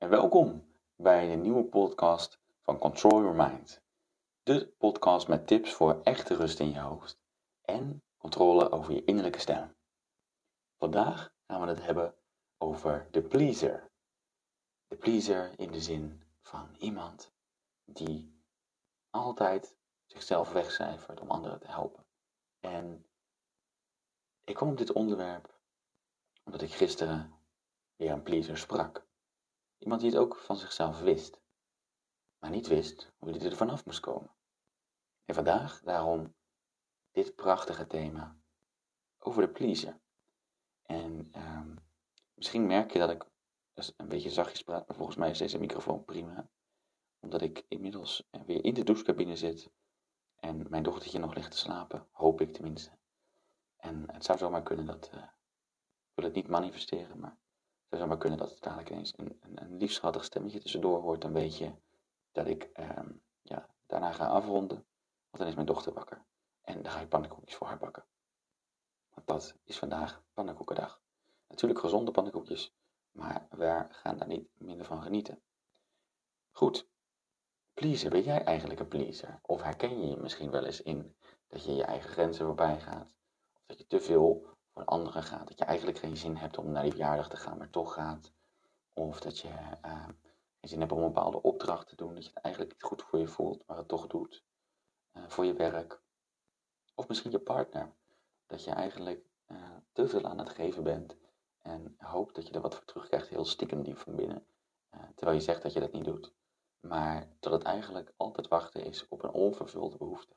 en welkom bij de nieuwe podcast van Control Your Mind. De podcast met tips voor echte rust in je hoofd en controle over je innerlijke stem. Vandaag gaan we het hebben over de pleaser. De pleaser in de zin van iemand die altijd zichzelf wegcijfert om anderen te helpen. En ik kom op dit onderwerp omdat ik gisteren weer een pleaser sprak. Iemand die het ook van zichzelf wist, maar niet wist hoe hij er vanaf moest komen. En vandaag daarom dit prachtige thema over de pleaser. En ehm, misschien merk je dat ik een beetje zachtjes praat, maar volgens mij is deze microfoon prima. Omdat ik inmiddels weer in de douchecabine zit en mijn dochtertje nog ligt te slapen, hoop ik tenminste. En het zou zomaar kunnen dat, uh, ik wil het niet manifesteren, maar zou maar kunnen dat het dadelijk eens een, een, een liefschattig stemmetje tussendoor hoort. Dan weet je dat ik ehm, ja, daarna ga afronden. Want dan is mijn dochter wakker. En dan ga ik pannenkoekjes voor haar bakken. Want dat is vandaag pannenkoekendag. Natuurlijk gezonde pannenkoekjes. Maar we gaan daar niet minder van genieten. Goed. Pleaser, ben jij eigenlijk een pleaser? Of herken je je misschien wel eens in dat je je eigen grenzen voorbij gaat? Of dat je te veel voor anderen gaat. Dat je eigenlijk geen zin hebt om naar die verjaardag te gaan, maar toch gaat. Of dat je uh, geen zin hebt om een bepaalde opdracht te doen. Dat je het eigenlijk niet goed voor je voelt, maar het toch doet. Uh, voor je werk. Of misschien je partner. Dat je eigenlijk uh, te veel aan het geven bent. En hoopt dat je er wat voor terugkrijgt, heel stiekem diep van binnen. terwijl je zegt dat je dat niet doet. Maar dat het eigenlijk altijd wachten is op een onvervulde behoefte.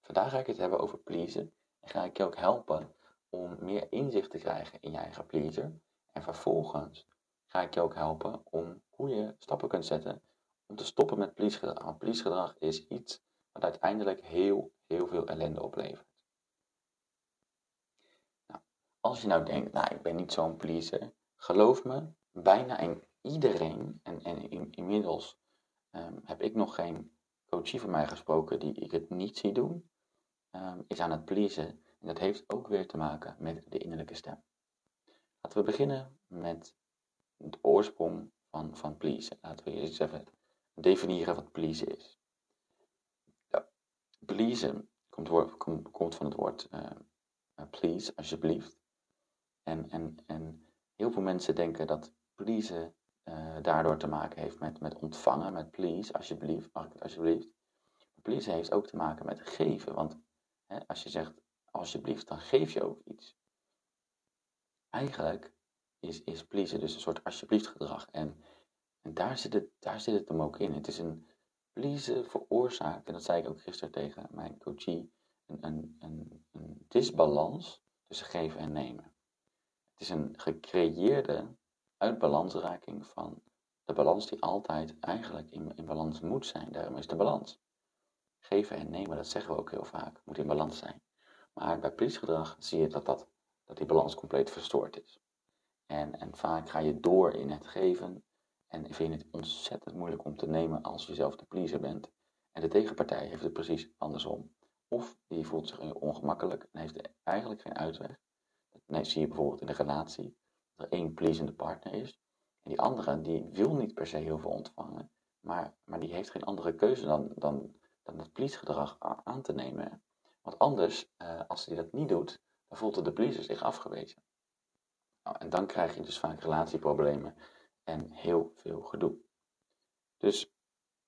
Vandaag ga ik het hebben over pleasen en ga ik je ook helpen om meer inzicht te krijgen in je eigen pleaser. En vervolgens ga ik je ook helpen om hoe je stappen kunt zetten om te stoppen met pleasegedrag. Want is iets wat uiteindelijk heel, heel veel ellende oplevert. Nou, als je nou denkt, nou ik ben niet zo'n pleaser, geloof me, bijna in iedereen, en, en in, inmiddels um, heb ik nog geen coachie van mij gesproken die ik het niet zie doen, um, is aan het pleasen. En dat heeft ook weer te maken met de innerlijke stem. Laten we beginnen met de oorsprong van, van pleasen. Laten we eens even definiëren wat pleasen is. Ja, pleasen komt, komt, van het woord uh, please, alsjeblieft. En, en, en heel veel mensen denken dat pleasen uh, daardoor te maken heeft met, met ontvangen, met please, alsjeblieft, mag ik het alsjeblieft. Please heeft ook te maken met geven, want als je zegt alsjeblieft, dan geef je ook iets. Eigenlijk is, is pleasen dus een soort alsjeblieft gedrag. En, en daar, zit het, daar zit het hem ook in. Het is een pleasen veroorzaakt, en dat zei ik ook gisteren tegen mijn coachie, een, een, een, een disbalans tussen geven en nemen. Het is een gecreëerde uitbalansraking van de balans die altijd eigenlijk in, in balans moet zijn. Daarom is de balans. Geven en nemen, dat zeggen we ook heel vaak, moet in balans zijn. Maar bij please zie je dat, dat, dat die balans compleet verstoord is. En, en vaak ga je door in het geven en vind je het ontzettend moeilijk om te nemen als je zelf de pleaser bent. En de tegenpartij heeft het precies andersom. Of die voelt zich ongemakkelijk en heeft eigenlijk geen uitweg. Dat zie je bijvoorbeeld in de relatie. Dat er één pleasende partner is. En die andere die wil niet per se heel veel ontvangen. Maar, maar die heeft geen andere keuze dan, dan dan het please-gedrag aan te nemen. Want anders, uh, als hij dat niet doet, dan voelt de pleaser zich afgewezen. Nou, en dan krijg je dus vaak relatieproblemen en heel veel gedoe. Dus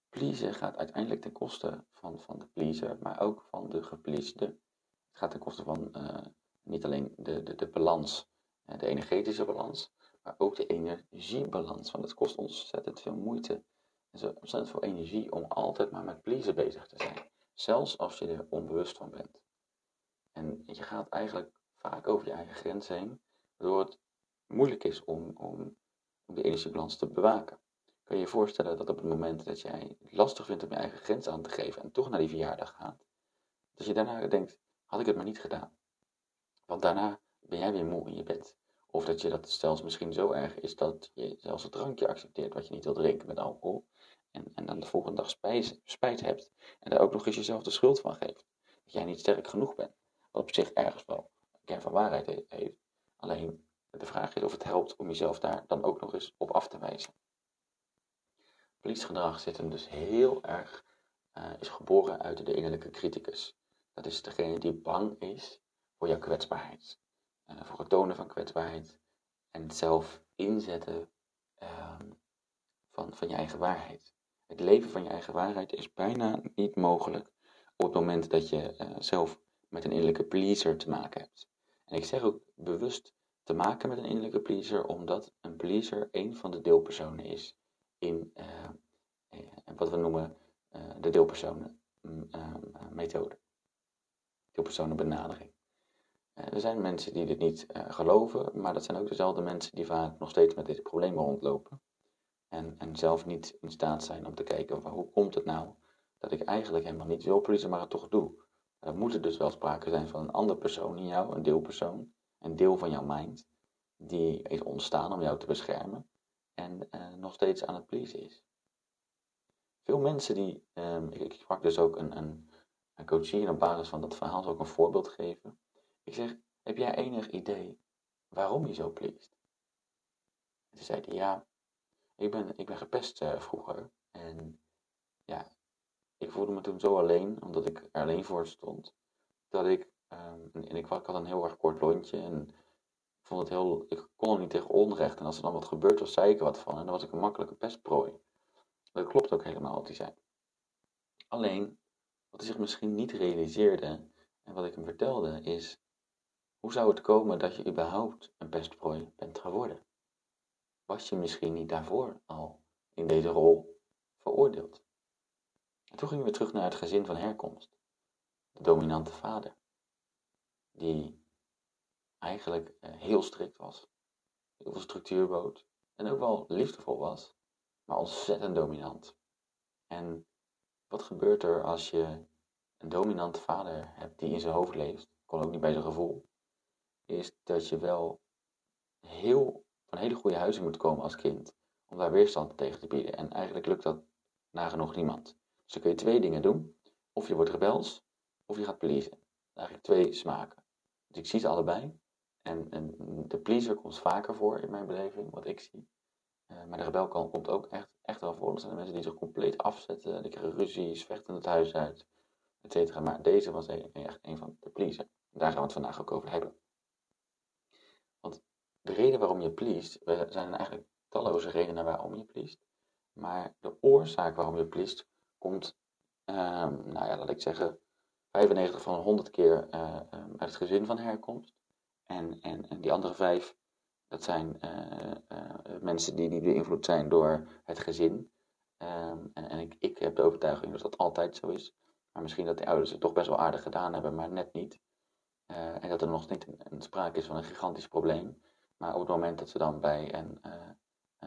pleasen gaat uiteindelijk ten koste van, van de pleaser, maar ook van de gepleasde. Het gaat ten koste van uh, niet alleen de, de, de balans, de energetische balans, maar ook de energiebalans. Want het kost ontzettend veel moeite zo ontzettend veel energie om altijd maar met pleasen bezig te zijn. Zelfs als je er onbewust van bent. En je gaat eigenlijk vaak over je eigen grens heen, waardoor het moeilijk is om, om, die energiebalans te bewaken. Kan je je voorstellen dat op het moment dat jij het lastig vindt om je eigen grens aan te geven en toch naar die verjaardag gaat, dat je daarna denkt, had ik het maar niet gedaan. Want daarna ben jij weer moe in je bed. Of dat je dat zelfs misschien zo erg is dat je zelfs het drankje accepteert wat je niet wil drinken met alcohol. En, en dan de volgende dag spijt, spijt hebt. En daar ook nog eens jezelf de schuld van geeft. Dat jij niet sterk genoeg bent. Wat op zich ergens wel een kern van waarheid heeft. Alleen De vraag is of het helpt om jezelf daar dan ook nog eens op af te wijzen. Please-gedrag zit hem dus heel erg, uh, is geboren uit de innerlijke criticus. Dat is degene die bang is voor jouw kwetsbaarheid. Uh, voor het tonen van kwetsbaarheid en het zelf inzetten uh, van, van je eigen waarheid. Het leven van je eigen waarheid is bijna niet mogelijk op het moment dat je uh, zelf met een innerlijke pleaser te maken hebt. En ik zeg ook bewust te maken met een innerlijke pleaser, omdat een pleaser een van de deelpersonen is in uh, wat we noemen uh, de deelpersonen mm. Deelpersonenbenadering. er zijn mensen die dit niet geloven, maar dat zijn ook dezelfde mensen die vaak nog steeds met dit probleem rondlopen. En, en zelf niet in staat zijn om te kijken van hoe komt het nou dat ik eigenlijk helemaal niet wil pleasen, maar het toch doe. Dan moet er dus wel sprake zijn van een andere persoon in jou, een deelpersoon, een deel van jouw mind, die is ontstaan om jou te beschermen en uh, nog steeds aan het pleasen is. Veel mensen die, um, ik, ik, sprak dus ook een, een, een coachie en op basis van dat verhaal ik een voorbeeld geven. Ik zeg, heb jij enig idee waarom je zo pleest? En ze zeiden, ja, ik ben, ik ben gepest uh, vroeger en ja, ik voelde me toen zo alleen, omdat ik er alleen voor stond, dat ik, um, en ik, ik, had een heel erg kort lontje en ik vond het heel, ik kon er niet tegen onrecht. En als er dan wat gebeurd was, zei ik er wat van en dan was ik een makkelijke pestprooi. Dat klopt ook helemaal wat hij zei. Alleen, wat hij zich misschien niet realiseerde en wat ik hem vertelde is, hoe zou het komen dat je überhaupt een pestprooi bent geworden? Was je misschien niet daarvoor al in deze rol veroordeeld? En toen gingen we terug naar het gezin van herkomst. De dominante vader. Die eigenlijk eh, heel strikt was. Heel veel structuur bood. En ook wel liefdevol was. Maar ontzettend dominant. En wat gebeurt er als je een dominante vader hebt die in zijn hoofd leeft? Kon ook niet bij zijn gevoel. Is dat je wel heel, van hele goede huizen moet komen als kind. Om daar weerstand tegen te bieden. En eigenlijk lukt dat nagenoeg niemand. Dus dan kun je twee dingen doen. Of je wordt rebels, of je gaat pleasen. Eigenlijk twee smaken. Dus ik zie ze allebei. En, en de pleaser komt vaker voor in mijn beleving, wat ik zie. Uh, maar de rebel komt ook echt, echt wel voor. Er zijn de mensen die zich compleet afzetten. Die krijgen ruzie, vechten het huis uit, et. Maar deze was echt een van de pleaser. Daar gaan we het vandaag ook over hebben. Want de reden waarom je pleest, er zijn eigenlijk talloze redenen waarom je pleest. Maar de oorzaak waarom je pleest komt, um, nou ja, laat ik zeggen, 95 van 100 keer uh, uit het gezin van herkomst. En, en, en die andere vijf, dat zijn uh, uh, mensen die, die beïnvloed zijn door het gezin. Um, en en ik, ik heb de overtuiging dat dat altijd zo is. Maar misschien dat de ouders het toch best wel aardig gedaan hebben, maar net niet. en dat er nog niet een, sprake is van een gigantisch probleem. Maar op het moment dat ze dan bij een,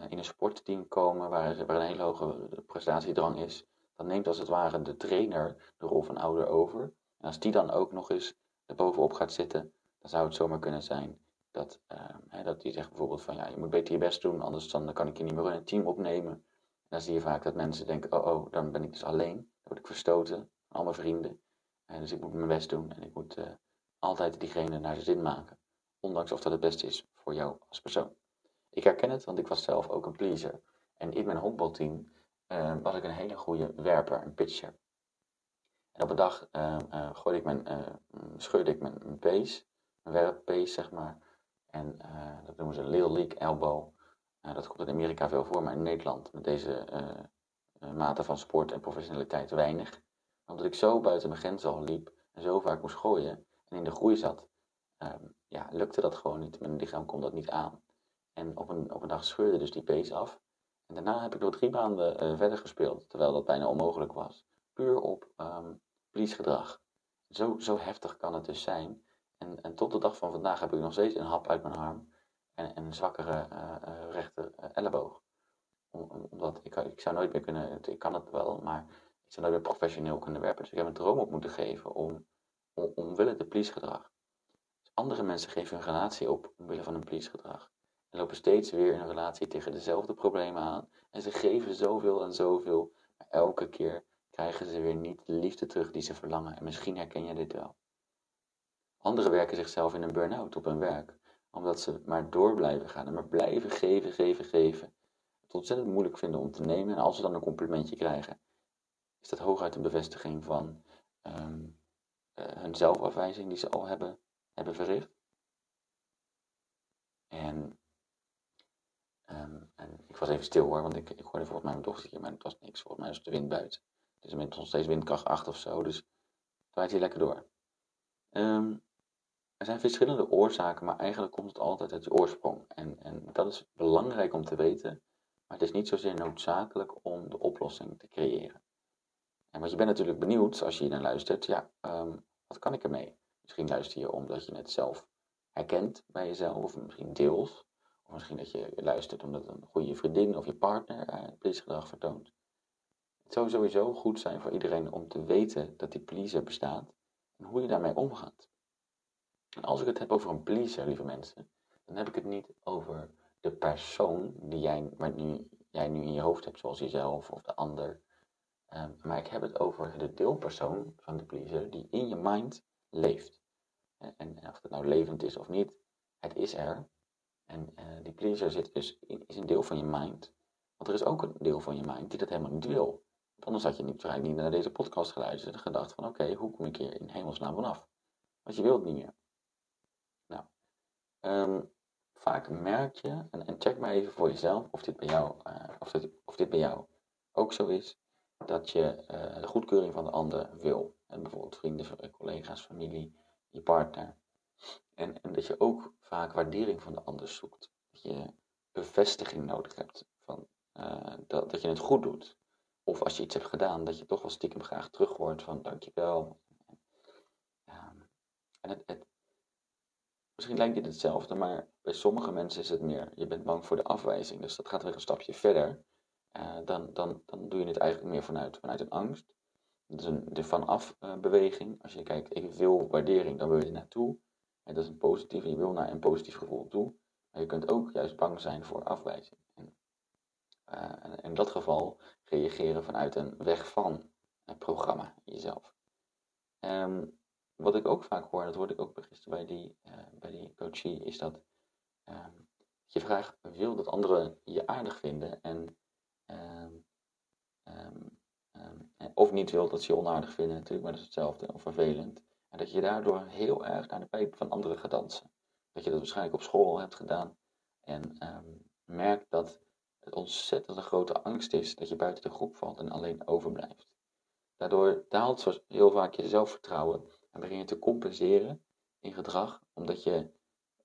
in een sportteam komen waar, waar een hele hoge prestatiedrang is, dan neemt als het ware de trainer de rol van ouder over. En als die dan ook nog eens er bovenop gaat zitten, dan zou het zomaar kunnen zijn dat, uh, hè, dat die zegt bijvoorbeeld van ja, je moet beter je best doen, anders dan kan ik je niet meer in een team opnemen. En dan zie je vaak dat mensen denken, oh oh, dan ben ik dus alleen, dan word ik verstoten al mijn vrienden. En dus ik moet mijn best doen en ik moet altijd diegene naar zijn zin maken. Ondanks of dat het beste is voor jou als persoon. Ik herken het, want ik was zelf ook een pleaser. En in mijn honkbalteam uh, was ik een hele goede werper, een pitcher. En op een dag uh, ik mijn, scheurde ik mijn, mijn pace, mijn werppace zeg maar. En dat noemen ze Little League Elbow. dat komt in Amerika veel voor, maar in Nederland met deze mate van sport en professionaliteit weinig. Omdat ik zo buiten mijn grens al liep en zo vaak moest gooien en in de groei zat, um, ja, lukte dat gewoon niet. Mijn lichaam kon dat niet aan. En op een, op een dag scheurde dus die pace af. En daarna heb ik nog drie maanden uh, verder gespeeld, terwijl dat bijna onmogelijk was. Puur op um, gedrag. Zo, zo heftig kan het dus zijn. En, en tot de dag van vandaag heb ik nog steeds een hap uit mijn arm en, een zwakkere uh, rechter elleboog. Om, omdat ik, ik zou nooit meer kunnen, ik kan het wel, maar ik zou nooit meer professioneel kunnen werken. Dus ik heb een droom op moeten geven om, om, omwille de please gedrag. Dus andere mensen geven hun relatie op omwille van een please gedrag en lopen steeds weer in een relatie tegen dezelfde problemen aan. En ze geven zoveel en zoveel, maar elke keer krijgen ze weer niet de liefde terug die ze verlangen. En misschien herken je dit wel. Anderen werken zichzelf in een burn-out op hun werk, Omdat ze maar door blijven gaan en maar blijven geven, geven, geven. Het ontzettend moeilijk vinden om te nemen. En als ze dan een complimentje krijgen, is dat hooguit een bevestiging van um, hun zelfafwijzing die ze al hebben, hebben verricht. En, ehm, en ik was even stil hoor, want ik, ik hoorde volgens mij mijn dochtertje, maar het was niks. Volgens mij was de wind buiten. Het is inmiddels nog steeds windkracht 8 of zo, dus het waait hier lekker door. Um, er zijn verschillende oorzaken, maar eigenlijk komt het altijd uit je oorsprong. En, en dat is belangrijk om te weten, maar het is niet zozeer noodzakelijk om de oplossing te creëren. En want je bent natuurlijk benieuwd als je hier naar luistert, ja, um, wat kan ik ermee? Misschien luister je omdat je het zelf herkent bij jezelf, of misschien deels. Of misschien dat je luistert omdat een goede vriendin of je partner uh, pleasegedrag vertoont. Het zou sowieso goed zijn voor iedereen om te weten dat die pleaser bestaat en hoe je daarmee omgaat. En als ik het heb over een pleaser, lieve mensen, dan heb ik het niet over de persoon die jij, nu, jij nu in je hoofd hebt, zoals jezelf of de ander. Um, maar ik heb het over de deelpersoon van de pleaser die in je mind leeft. En, en of het nou levend is of niet, het is er. En uh, die pleaser zit dus in, is een deel van je mind. Want er is ook een deel van je mind die dat helemaal niet wil. Want anders had je niet, niet naar deze podcast geluisterd en gedacht van oké, hoe kom ik hier in hemelsnaam vanaf? Want je wilt niet meer. Nou, um, vaak merk je, en, check maar even voor jezelf of dit bij jou, uh, of, dit, of dit bij jou ook zo is, dat je uh, de goedkeuring van de ander wil. En bijvoorbeeld vrienden, collega's, familie, je partner. En, en dat je ook vaak waardering van de ander zoekt. Dat je bevestiging nodig hebt van, uh, dat, dat je het goed doet. Of als je iets hebt gedaan, dat je toch wel stiekem graag terug hoort van dankjewel. Ja, en het, het, misschien lijkt dit hetzelfde, maar bij sommige mensen is het meer, je bent bang voor de afwijzing. Dus dat gaat weer een stapje verder. Uh, dan, dan, dan doe je het eigenlijk meer vanuit, vanuit een angst. Dat is een de vanaf uh, beweging. Als je kijkt, ik wil waardering, dan wil je naartoe. En dat is een positieve, je wil naar een positief gevoel toe. Maar je kunt ook juist bang zijn voor afwijzing. En, uh, in dat geval reageren vanuit een weg van programma jezelf. Um, wat ik ook vaak hoor, dat hoorde ik ook gisteren bij die, uh, bij die coachie, is dat um, je vraagt wil dat anderen je aardig vinden en um, of niet wil dat ze je onaardig vinden natuurlijk, maar dat is hetzelfde, of vervelend. En dat je daardoor heel erg naar de pijp van anderen gaat dansen. Dat je dat waarschijnlijk op school hebt gedaan en merkt dat het ontzettend grote angst is dat je buiten de groep valt en alleen overblijft. Daardoor daalt heel vaak je zelfvertrouwen en begin je te compenseren in gedrag, omdat je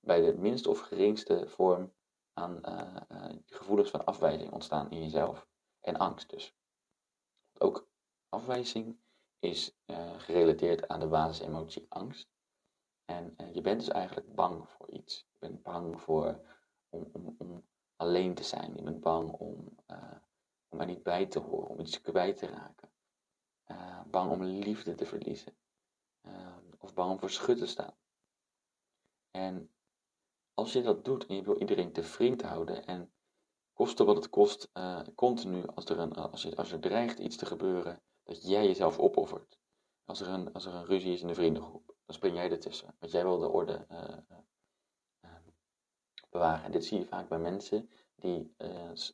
bij de minste of geringste vorm aan uh, uh, gevoelens van afwijzing ontstaan in jezelf. En angst dus. Ook afwijzing is uh, gerelateerd aan de basisemotie angst. En je bent dus eigenlijk bang voor iets. Je bent bang voor om, om, alleen te zijn. Je bent bang om, om er niet bij te horen, om iets kwijt te raken. bang om liefde te verliezen. Ehm, of bang om voor schut te staan. En als je dat doet en je wil iedereen te vriend houden en koste wat het kost, uh, continu als er, een, als, je, als er dreigt iets te gebeuren, dat jij jezelf opoffert. Als er, een, als er een ruzie is in de vriendengroep, dan spring jij ertussen. Want jij wil de orde uh, bewaren. En dit zie je vaak bij mensen die,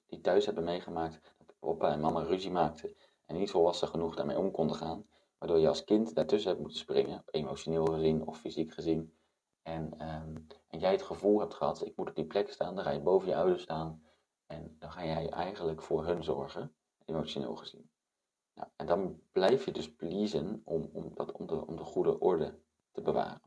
die thuis hebben meegemaakt dat papa en mama ruzie maakten en niet volwassen genoeg daarmee om konden gaan. Waardoor je als kind daartussen hebt moeten springen, emotioneel gezien of fysiek gezien. En, um, en jij het gevoel hebt gehad, ik moet op die plek staan, dan ga je boven je ouders staan. En dan ga jij eigenlijk voor hun zorgen, emotioneel gezien. Nou, en dan blijf je dus pleasen om, om, dat, om, de, om de goede orde te bewaren.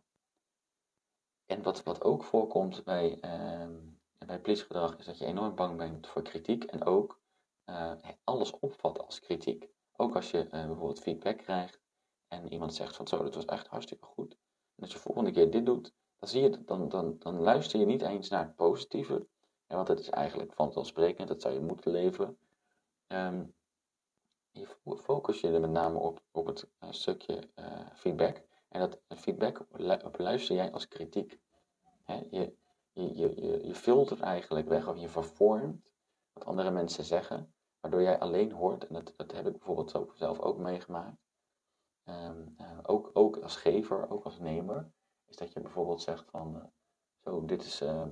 En wat, wat ook voorkomt bij, um, bij pleasegedrag is dat je enorm bang bent voor kritiek en ook uh, alles opvat als kritiek. Ook als je uh, bijvoorbeeld feedback krijgt en iemand zegt van zo, dat was echt hartstikke goed. En als je de volgende keer dit doet, dan, zie je, dan, dan, dan luister je niet eens naar het positieve. Want het is eigenlijk vanzelfsprekend, dat zou je moeten leveren. Um, je focus je er met name op, op het uh, stukje uh, feedback. En dat feedback op luister jij als kritiek. je, je, je, je, filtert eigenlijk weg of je vervormt wat andere mensen zeggen. Waardoor jij alleen hoort, en dat, dat heb ik bijvoorbeeld zelf ook meegemaakt. Um, uh, ook, ook als gever, ook als nemer, is dat je bijvoorbeeld zegt van, zo, dit is, ehm,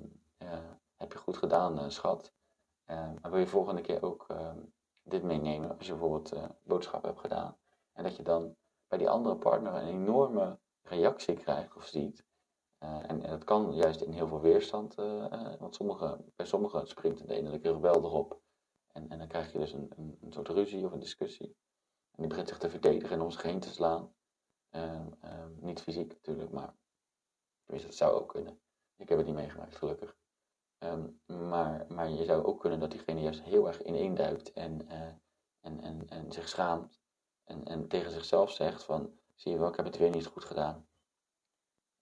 heb je goed gedaan, schat. maar wil je volgende keer ook ehm, dit meenemen als je bijvoorbeeld boodschappen hebt gedaan? En dat je dan bij die andere partner een enorme reactie krijgt of ziet. en, en, dat kan juist in heel veel weerstand, want sommige, bij sommigen springt de ene keer geweldig op. En, en dan krijg je dus een, een, soort ruzie of een discussie. En die begint zich te verdedigen en om zich heen te slaan. Ehm, ehm, niet fysiek natuurlijk, maar tenminste, dat zou ook kunnen. Ik heb het niet meegemaakt, gelukkig. Ehm, maar, maar je zou ook kunnen dat diegene juist heel erg ineenduikt en, uh, en, en, en zich schaamt. En, en tegen zichzelf zegt van, zie je wel, ik heb het weer niet goed gedaan.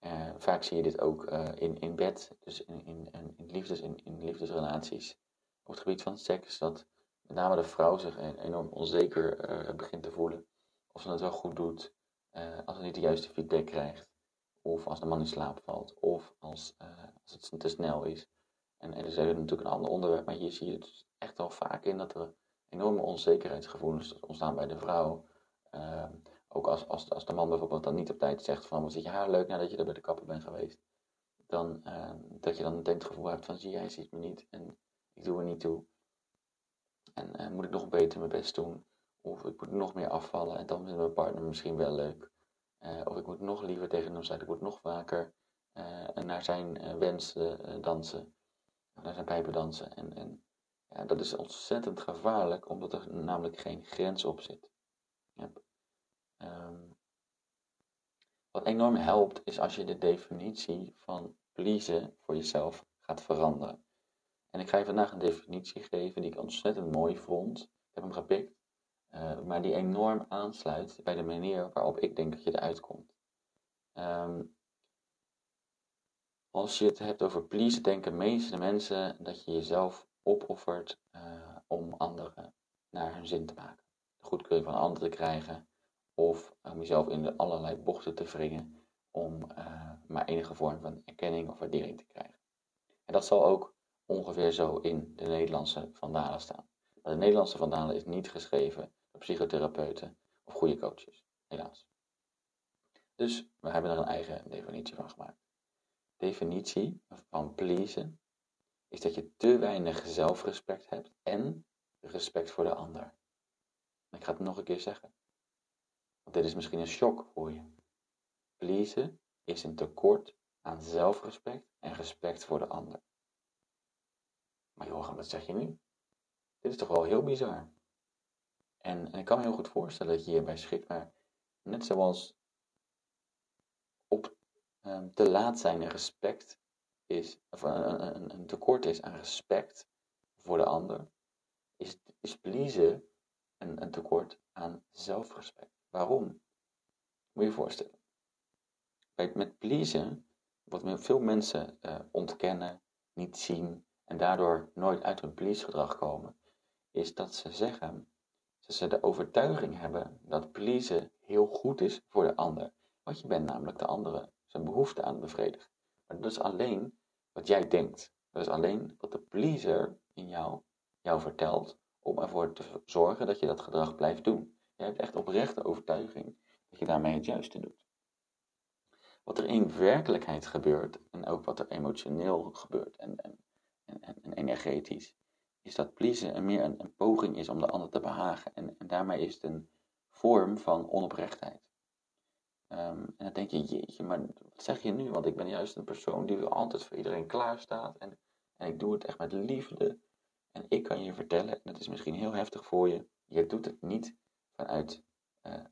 Uh, vaak zie je dit ook uh, in, in bed, dus in, in, in, liefdes, in, in liefdesrelaties op het gebied van seks, dat met name de vrouw zich enorm onzeker begint te voelen. Of ze het wel goed doet, als ze niet de juiste feedback krijgt. Of als de man in slaap valt, of als, als het te snel is. En, er is natuurlijk een ander onderwerp, maar hier zie je het dus echt wel vaak in dat er enorme onzekerheidsgevoelens ontstaan bij de vrouw. Ehm, ook als, als, als de man bijvoorbeeld dan niet op tijd zegt van, wat zit je haar leuk nadat je er bij de kapper bent geweest. Dan, ehm, dat je dan het gevoel hebt van, zie jij ziet me niet. En ik doe er niet toe. En uh, moet ik nog beter mijn best doen? Of ik moet nog meer afvallen en dan vindt mijn partner misschien wel leuk. Uh, of ik moet nog liever tegen hem zijn, ik moet nog vaker uh, naar zijn wens dansen. Naar zijn pijpen dansen. En, en ja, dat is ontzettend gevaarlijk, omdat er namelijk geen grens op zit. Um, wat enorm helpt, is als je de definitie van pleasen voor jezelf gaat veranderen. En ik ga je vandaag een definitie geven die ik ontzettend mooi vond. Ik heb hem gepikt. Uh, maar die enorm aansluit bij de manier waarop ik denk dat je eruit komt. Um, als je het hebt over please, denken meeste mensen dat je jezelf opoffert uh, om anderen naar hun zin te maken. De goedkeuring van anderen te krijgen of om jezelf in allerlei bochten te wringen om uh, maar enige vorm van erkenning of waardering te krijgen. En dat zal ook ongeveer zo in de Nederlandse Vandalen staan. Maar de Nederlandse Vandalen is niet geschreven door psychotherapeuten of goede coaches, helaas. Dus we hebben er een eigen definitie van gemaakt. Definitie van pleasen is dat je te weinig zelfrespect hebt en respect voor de ander. Ik ga het nog een keer zeggen. Want dit is misschien een shock voor je. Pleasen is een tekort aan zelfrespect en respect voor de ander. Maar Johan, wat zeg je nu? Dit is toch wel heel bizar. En, en ik kan me heel goed voorstellen dat je hierbij schikt, maar net zoals um, te laat zijn en respect is, of een, een, tekort is aan respect voor de ander, is, is pleasen een, een tekort aan zelfrespect. Waarom? Moet je je voorstellen. Bij, met pleasen, wat veel mensen uh, ontkennen, niet zien, en daardoor nooit uit hun please-gedrag komen, is dat ze zeggen, dat ze de overtuiging hebben dat pleasen heel goed is voor de ander. Want je bent namelijk de andere zijn behoefte aan bevredigen. Maar dat is alleen wat jij denkt. Dat is alleen wat de pleaser in jou, jou vertelt om ervoor te zorgen dat je dat gedrag blijft doen. Je hebt echt oprechte overtuiging dat je daarmee het juiste doet. Wat er in werkelijkheid gebeurt en ook wat er emotioneel gebeurt en, en en, en, en energetisch, is dat pleasen meer een, een, poging is om de ander te behagen. En, en daarmee is het een vorm van onoprechtheid. Um, en dan denk je, jeetje, maar wat zeg je nu? Want ik ben juist een persoon die altijd voor iedereen klaar staat. En, en ik doe het echt met liefde. En ik kan je vertellen, en dat is misschien heel heftig voor je, je doet het niet vanuit uh,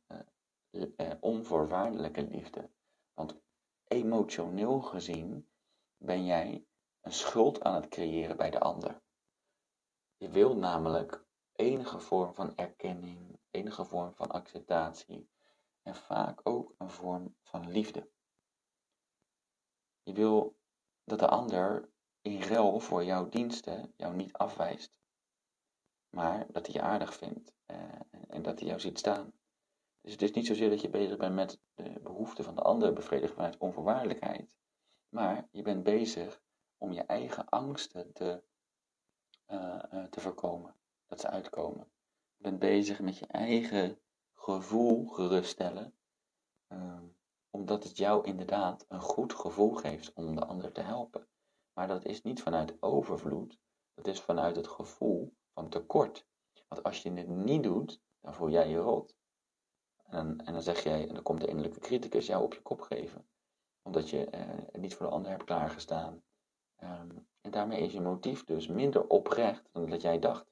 uh, uh, onvoorwaardelijke liefde. Want emotioneel gezien ben jij een schuld aan het creëren bij de ander. Je wil namelijk enige vorm van erkenning, enige vorm van acceptatie en vaak ook een vorm van liefde. Je wil dat de ander in ruil voor jouw diensten jou niet afwijst, maar dat hij je aardig vindt eh, en dat hij jou ziet staan. Dus het is niet zozeer dat je bezig bent met de behoeften van de ander bevredigen vanuit onvoorwaardelijkheid, maar je bent bezig om je eigen angsten te, uh, uh, te voorkomen, dat ze uitkomen. Je bent bezig met je eigen gevoel geruststellen, uh, omdat het jou inderdaad een goed gevoel geeft om de ander te helpen. Maar dat is niet vanuit overvloed, dat is vanuit het gevoel van tekort. Want als je het niet doet, dan voel jij je rot. En, en dan zeg jij, en dan komt de innerlijke criticus jou op je kop geven. Omdat je eh, niet voor de ander hebt klaargestaan. Um, en daarmee is je motief dus minder oprecht dan dat jij dacht.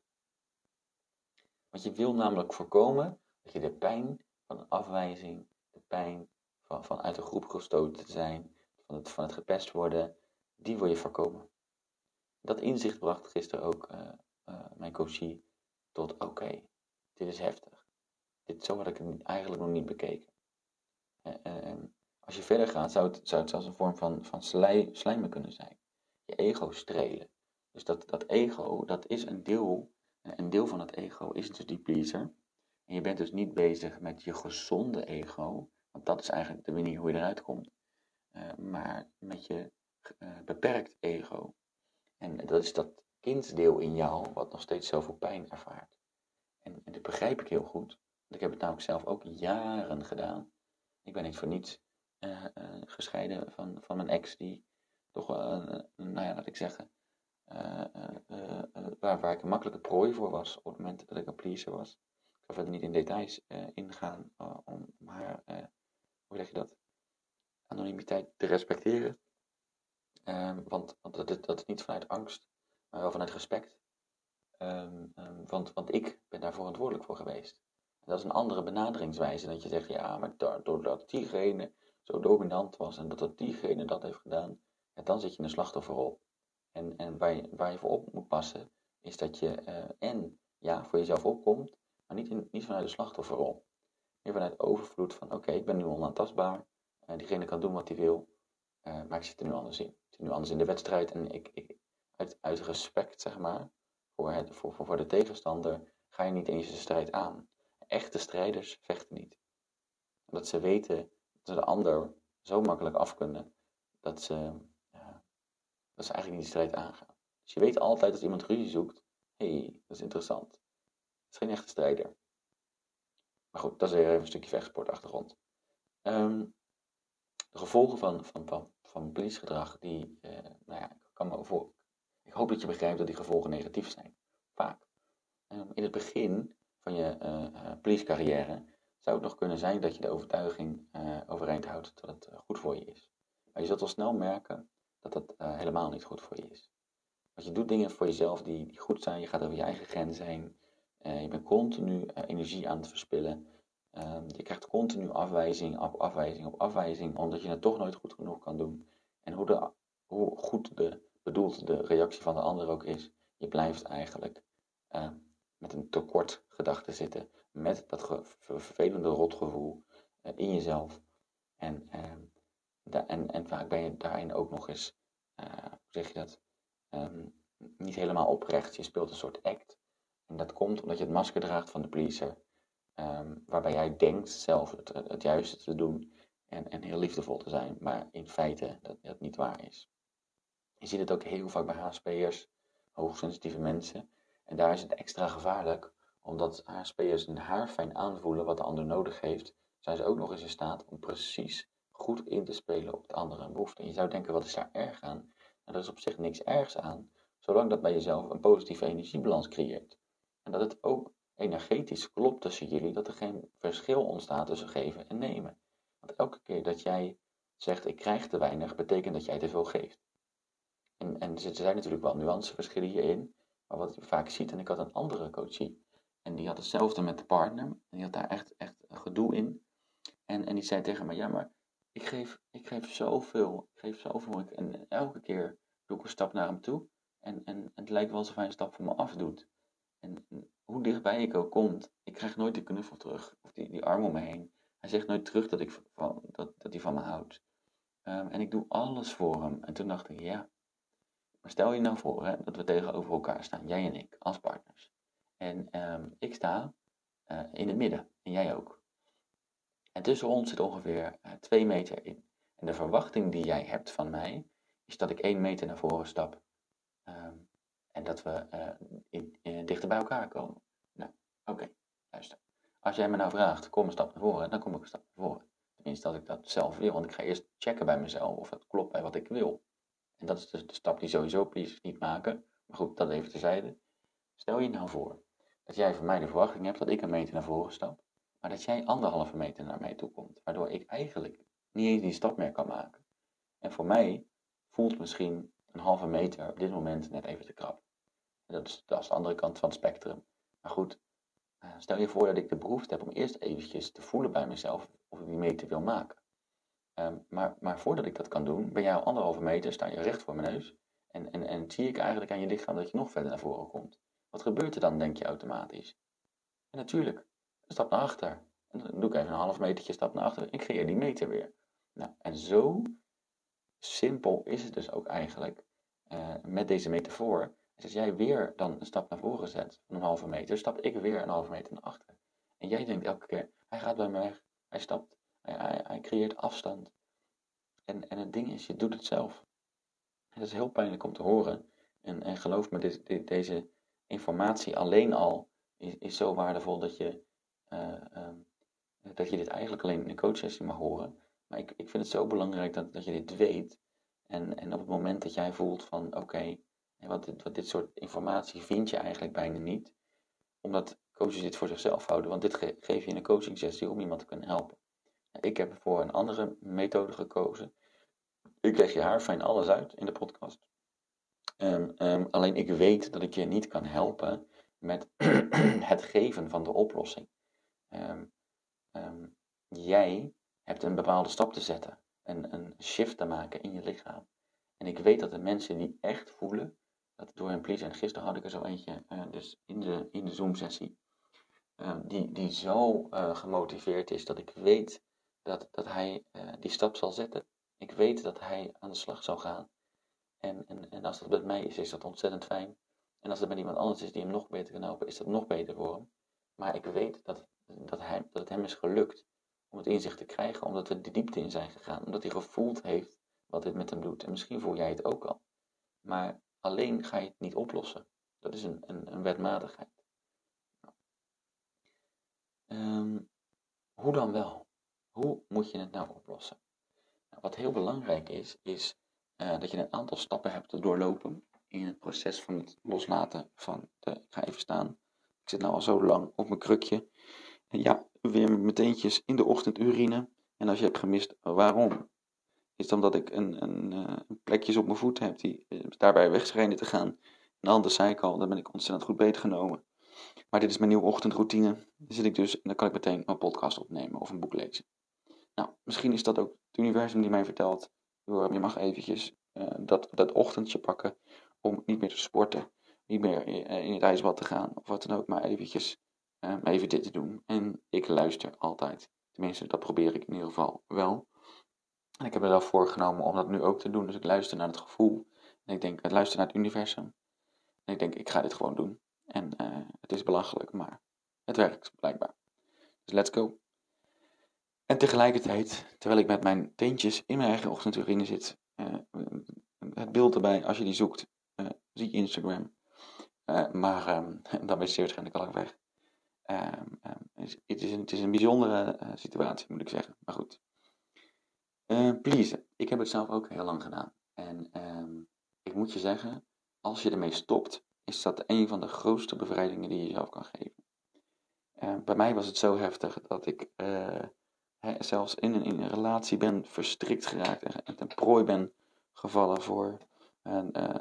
Want je wil namelijk voorkomen dat je de pijn van afwijzing, de pijn van, van uit de groep gestoten te zijn, van het, van het gepest worden, die wil je voorkomen. Dat inzicht bracht gisteren ook uh, uh, mijn coachie tot oké, dit is heftig. Dit, zo had ik het eigenlijk nog niet bekeken. Als je verder gaat, zou het, zou het zelfs een vorm van, van slijm, slijmen kunnen zijn. Je ego strelen. Dus dat, dat ego, dat is een deel, een deel van het ego is dus die pleaser. En je bent dus niet bezig met je gezonde ego, want dat is eigenlijk de manier hoe je eruit komt. Uh, maar met je uh, beperkt ego. En dat is dat kindsdeel in jou wat nog steeds zoveel pijn ervaart. En, dat begrijp ik heel goed. Want ik heb het namelijk zelf ook jaren gedaan. Ik ben niet voor niets uh, gescheiden van, van mijn ex, die toch, nou ja, laat ik zeggen, waar, waar ik een makkelijke prooi voor was op het moment dat ik een pleaser was. Ga verder niet in details ingaan om haar hoe zeg je dat, anonimiteit te respecteren. Um, want want dat, dat is niet vanuit angst, maar wel vanuit respect. Um, um, want, want ik ben daar verantwoordelijk voor geweest. Dat is een andere benaderingswijze. Dat je zegt, ja, maar doordat diegene zo dominant was en dat diegene dat heeft gedaan, dan zit je een slachtofferrol. En, en waar, je, waar je voor op moet passen, is dat je uh, en ja, voor jezelf opkomt, niet, in, vanuit de slachtofferrol meer vanuit overvloed van oké, ik ben nu onaantastbaar. Uh, diegene kan doen wat hij wil, uh, maar ik zit er nu anders in. Ik zit nu anders in de wedstrijd en ik, ik uit, uit respect, zeg maar, voor, voor, voor, de tegenstander, ga je niet eens de strijd aan. Echte strijders vechten niet. Dat ze weten dat ze de ander zo makkelijk af kunnen, dat ze, dat ze eigenlijk niet de strijd aangaan. Dus je weet altijd als iemand ruzie zoekt, hé, hey, dat is interessant. Is geen echte strijder. Maar goed, dat is even een stukje vechtsportachtergrond. Um, de gevolgen van, van, van, van politiegedrag, die, uh, nou ja, ik kan me voor. Ik hoop dat je begrijpt dat die gevolgen negatief zijn. Vaak. Um, in het begin van je uh, uh, politiecarrière zou het nog kunnen zijn dat je de overtuiging overeind houdt dat het goed voor je is. Maar je zult al snel merken dat dat helemaal niet goed voor je is. Want je doet dingen voor jezelf die, die goed zijn, je gaat over je eigen grenzen heen. Uh, je bent continu uh, energie aan het verspillen. Uh, je krijgt continu afwijzing op afwijzing op afwijzing, omdat je het toch nooit goed genoeg kan doen. En hoe, de, hoe goed de, bedoeld de reactie van de ander ook is, je blijft eigenlijk eh, met een tekort gedachte zitten. Met dat vervelende rotgevoel in jezelf. En, en, en vaak ben je daarin ook nog eens, hoe zeg je dat, um, niet helemaal oprecht. Je speelt een soort act. En dat komt omdat je het masker draagt van de pleaser. Um, waarbij jij denkt zelf het, het, juiste te doen en, en heel liefdevol te zijn, maar in feite dat dat niet waar is. Je ziet het ook heel vaak bij HSP'ers, hoogsensitieve mensen. En daar is het extra gevaarlijk, omdat HSP'ers een haar fijn aanvoelen wat de ander nodig heeft, zijn ze ook nog eens in staat om precies goed in te spelen op de andere behoefte. En je zou denken, wat is daar erg aan? Nou, er is op zich niks ergs aan, zolang dat bij jezelf een positieve energiebalans creëert. En dat het ook energetisch klopt tussen jullie, dat er geen verschil ontstaat tussen geven en nemen. Want elke keer dat jij zegt ik krijg te weinig, betekent dat jij te veel geeft. En, en er zijn natuurlijk wel nuanceverschillen hierin, maar wat je vaak ziet, en ik had een andere coachie, en die had hetzelfde met de partner, en die had daar echt, echt gedoe in. En, en die zei tegen mij, ja maar ik geef, ik geef zoveel, ik geef zoveel, en elke keer doe ik een stap naar hem toe, en, en, het lijkt wel alsof hij een stap van me afdoet. En hoe dichtbij ik ook kom, ik krijg nooit die knuffel terug. Of die, die arm om me heen. Hij zegt nooit terug dat, ik van, dat, dat hij van me houdt. Um, en ik doe alles voor hem. En toen dacht ik, ja. Maar stel je nou voor hè, dat we tegenover elkaar staan. Jij en ik, als partners. En um, ik sta uh, in het midden. En jij ook. En tussen ons zit ongeveer uh, twee meter in. En de verwachting die jij hebt van mij, is dat ik één meter naar voren stap. Um, en dat we uh, in, in, dichter bij elkaar komen. Nou, oké, luister. Als jij me nou vraagt, kom een stap naar voren, dan kom ik een stap naar voren. Tenminste, dat ik dat zelf wil. Want ik ga eerst checken bij mezelf of het klopt bij wat ik wil. En dat is dus de stap die sowieso please niet maken. Maar goed, dat even terzijde. Stel je nou voor dat jij van mij de verwachting hebt dat ik een meter naar voren stap. Maar dat jij anderhalve meter naar mij toe komt. Waardoor ik eigenlijk niet eens die stap meer kan maken. En voor mij voelt misschien een halve meter op dit moment net even te krap. Dat is, de andere kant van het spectrum. Maar goed, eh, stel je voor dat ik de behoefte heb om eerst eventjes te voelen bij mezelf of ik die meter wil maken. Ehm, maar, maar voordat ik dat kan doen, ben jij al anderhalve meter, sta je recht voor mijn neus. En, en, en zie ik eigenlijk aan je lichaam dat je nog verder naar voren komt. Wat gebeurt er dan, denk je automatisch? En natuurlijk, een stap naar achter. En dan doe ik even een half metertje stap naar achter. Ik creëer die meter weer. Nou, en zo simpel is het dus ook eigenlijk uh, met deze metafoor. Dus als jij weer dan een stap naar voren zet van een halve meter, stap ik weer een halve meter naar achter. En jij denkt elke keer, hij gaat bij me weg, hij stapt, hij, hij, creëert afstand. En, en het ding is, je doet het zelf. Het is heel pijnlijk om te horen. En, en geloof me, dit, deze informatie alleen al is, is zo waardevol dat je, uh, um, dat je dit eigenlijk alleen in een coachsessie mag horen. Maar ik, ik vind het zo belangrijk dat, dat je dit weet. En, en op het moment dat jij voelt van oké, wat, dit, wat dit soort informatie vind je eigenlijk bijna niet. Omdat coaches dit voor zichzelf houden. Want dit geef je in een coaching sessie om iemand te kunnen helpen. Ik heb voor een andere methode gekozen. Ik leg je haar fijn alles uit in de podcast. Um, um, alleen ik weet dat ik je niet kan helpen met het geven van de oplossing. Um, jij hebt een bepaalde stap te zetten, een, een shift te maken in je lichaam. En ik weet dat de mensen die echt voelen, dat door hun please, en gisteren had ik er zo eentje, uh, dus in de, in de Zoom-sessie, uh, die, die zo uh, gemotiveerd is dat ik weet dat, dat hij eh, die stap zal zetten. Ik weet dat hij aan de slag zal gaan. En, en, en als dat met mij is, is dat ontzettend fijn. En als het met iemand anders is die hem nog beter kan helpen, is dat nog beter voor hem. Maar ik weet dat, dat, hij, dat het hem is gelukt om het inzicht te krijgen, omdat we de diepte in zijn gegaan, omdat hij gevoeld heeft wat dit met hem doet. En misschien voel jij het ook al. Maar alleen ga je het niet oplossen. Dat is een, een, een wetmatigheid. Um, hoe dan wel? Hoe moet je het nou oplossen? Nou, wat heel belangrijk is, is uh, dat je een aantal stappen hebt te doorlopen in het proces van het loslaten van de. Ik ga even staan. Ik zit nou al zo lang op mijn krukje. Ja, weer meteentjes in de ochtend urine. En als je hebt gemist, waarom? Is het omdat ik een, een, uh, plekjes op mijn voet heb die uh, daarbij weg schijnen te gaan. Een andere zei ik al, daar ben ik ontzettend goed beter genomen. Maar dit is mijn nieuwe ochtendroutine. Dan zit ik dus en dan kan ik meteen een podcast opnemen of een boek lezen. Nou, misschien is dat ook het universum die mij vertelt. Je mag eventjes uh, dat, dat ochtendje pakken om niet meer te sporten. Niet meer in het ijsbad te gaan of wat dan ook. Maar eventjes even dit te doen. En ik luister altijd. Tenminste, dat probeer ik in ieder geval wel. En ik heb wel voorgenomen om dat nu ook te doen. Dus ik luister naar het gevoel. En ik denk, ik luister naar het universum. En ik denk, ik ga dit gewoon doen. En uh, het is belachelijk, maar het werkt blijkbaar. Dus let's go. En tegelijkertijd, terwijl ik met mijn teentjes in mijn eigen ochtendurine zit, uh, het beeld erbij, als je die zoekt, uh, zie je Instagram. maar um, dan is het waarschijnlijk al weg. Um, um, het, is een, het is een bijzondere situatie, moet ik zeggen. Maar goed. Uh, please. Ik heb het zelf ook heel lang gedaan. En um, ik moet je zeggen, als je ermee stopt, is dat een van de grootste bevrijdingen die je jezelf kan geven. Uh, bij mij was het zo heftig dat ik hè, zelfs in een, in een relatie ben verstrikt geraakt en, en ten prooi ben gevallen voor,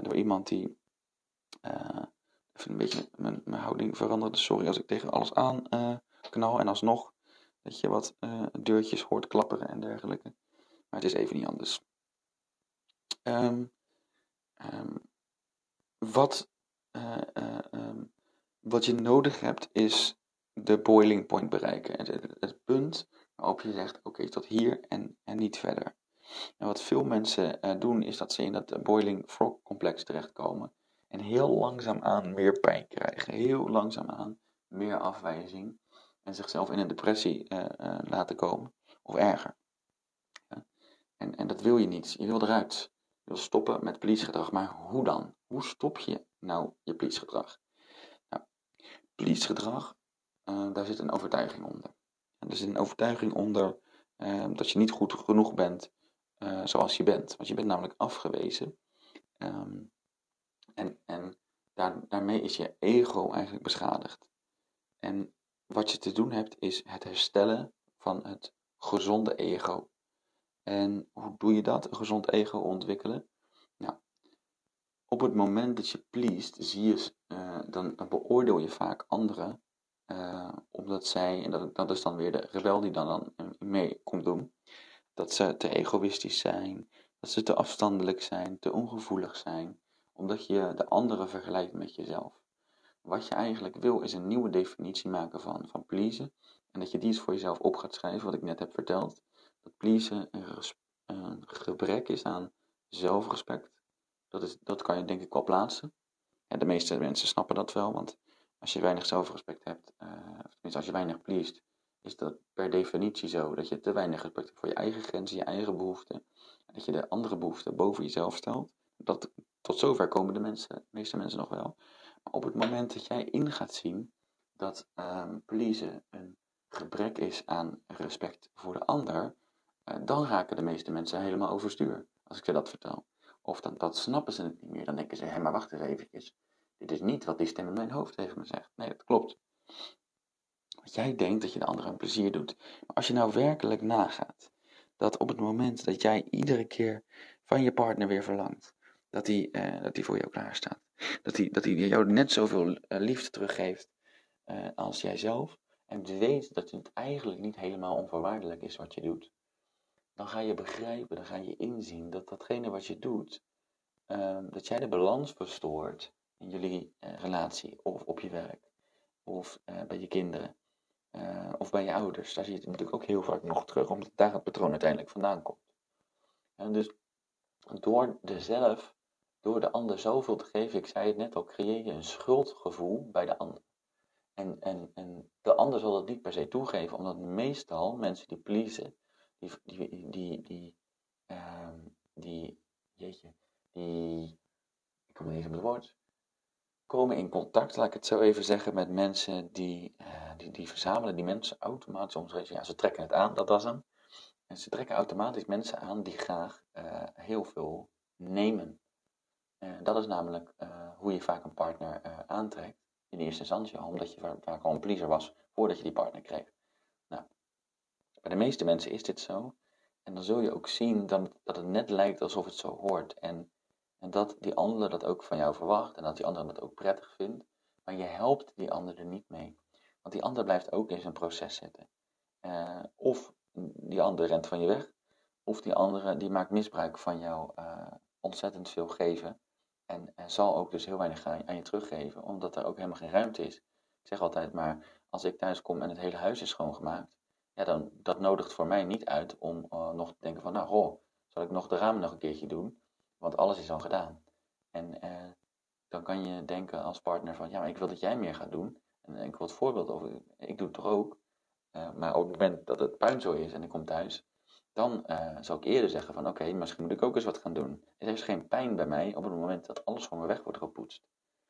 door iemand die even een beetje mijn, mijn houding veranderde. Sorry als ik tegen alles aan knal en alsnog dat je wat deurtjes hoort klapperen en dergelijke. Maar het is even niet anders. Um, um, wat, uh, um, wat je nodig hebt is de boiling point bereiken. Het, het, punt waarop je zegt, oké, okay, tot hier en, en niet verder. En wat veel mensen doen, is dat ze in dat boiling frog complex terechtkomen. En heel langzaamaan meer pijn krijgen. Heel langzaamaan meer afwijzing. En zichzelf in een depressie laten komen. Of erger. En, en dat wil je niet. Je wil eruit. Je wil stoppen met please-gedrag. Maar hoe dan? Hoe stop je nou je please-gedrag? Nou, please-gedrag, uh, daar zit een overtuiging onder. Er zit een overtuiging onder ehm, dat je niet goed genoeg bent eh, zoals je bent. Want je bent namelijk afgewezen. Ehm, en en daar, daarmee is je ego eigenlijk beschadigd. En wat je te doen hebt, is het herstellen van het gezonde ego. En hoe doe je dat, een gezond ego ontwikkelen? Nou, op het moment dat je pleest, zie je, uh, dan, beoordeel je vaak anderen, uh, omdat zij, en dat, dat, is dan weer de rebel die dan, dan mee komt doen, dat ze te egoïstisch zijn, dat ze te afstandelijk zijn, te ongevoelig zijn, omdat je de anderen vergelijkt met jezelf. Wat je eigenlijk wil is een nieuwe definitie maken van, van pleasen. En dat je die eens voor jezelf op gaat schrijven, wat ik net heb verteld. Dat pleasen een, een gebrek is aan zelfrespect. Dat, is, dat kan je denk ik wel plaatsen. En de meeste mensen snappen dat wel, want als je weinig zelfrespect hebt, uh, of tenminste als je weinig pleest, is dat per definitie zo. Dat je te weinig respect hebt voor je eigen grenzen, je eigen behoeften. En dat je de andere behoeften boven jezelf stelt. Dat, tot zover komen de, mensen, de meeste mensen nog wel. Maar op het moment dat jij in gaat zien dat um, pleasen een gebrek is aan respect voor de ander, dan raken de meeste mensen helemaal overstuur. Als ik ze dat vertel. Of dan dat snappen ze het niet meer. Dan denken ze, hé, maar wacht eens eventjes. Dit is niet wat die stem in mijn hoofd tegen me zegt. Nee, dat klopt. Want jij denkt dat je de ander een plezier doet. Maar als je nou werkelijk nagaat, dat op het moment dat jij iedere keer van je partner weer verlangt, dat hij, uh, dat hij voor jou klaar staat. Dat hij, dat hij jou net zoveel uh, liefde teruggeeft uh, als jijzelf. En weet dat het eigenlijk niet helemaal onvoorwaardelijk is wat je doet. Dan ga je begrijpen, dan ga je inzien dat datgene wat je doet, ehm, dat jij de balans verstoort in jullie relatie of op je werk of bij je kinderen. of bij je ouders. Daar zie je het natuurlijk ook heel vaak nog terug, omdat daar het patroon uiteindelijk vandaan komt. En dus door de zelf door de ander zoveel te geven, ik zei het net al, creëer je een schuldgevoel bij de ander. En, en, en de ander zal dat niet per se toegeven, omdat meestal mensen die pleasen, die, die, die, die, uh, die jeetje, die, ik kom niet eens op het woord, komen in contact, laat ik het zo even zeggen, met mensen die, uh, die, die verzamelen die mensen automatisch om, ja, ze trekken het aan, dat was hem. En ze trekken automatisch mensen aan die graag uh, heel veel nemen. Uh, dat is namelijk hoe je vaak een partner aantrekt in eerste instantie, omdat je vaak al een pleaser was voordat je die partner kreeg. Bij de meeste mensen is dit zo. En dan zul je ook zien dat, dat het net lijkt alsof het zo hoort. En, en dat die ander dat ook van jou verwacht en dat die ander dat ook prettig vindt. Maar je helpt die ander er niet mee. Want die ander blijft ook in zijn proces zitten. of die ander rent van je weg. Of die andere die maakt misbruik van jou ontzettend veel geven. En, en zal ook dus heel weinig aan je teruggeven, omdat er ook helemaal geen ruimte is. Ik zeg altijd maar, als ik thuis kom en het hele huis is schoongemaakt, ja, dan dat nodigt voor mij niet uit om uh, nog te denken van, nou, zal ik nog de ramen nog een keertje doen? Want alles is al gedaan. En uh, dan kan je denken als partner van, ja, maar ik wil dat jij meer gaat doen. En ik wil het voorbeeld over, ik doe het toch ook. Maar op het moment dat het puin zo is en ik kom thuis, dan zou ik eerder zeggen van oké, misschien moet ik ook eens wat gaan doen. Er is geen pijn bij mij op het moment dat alles van me weg wordt gepoetst.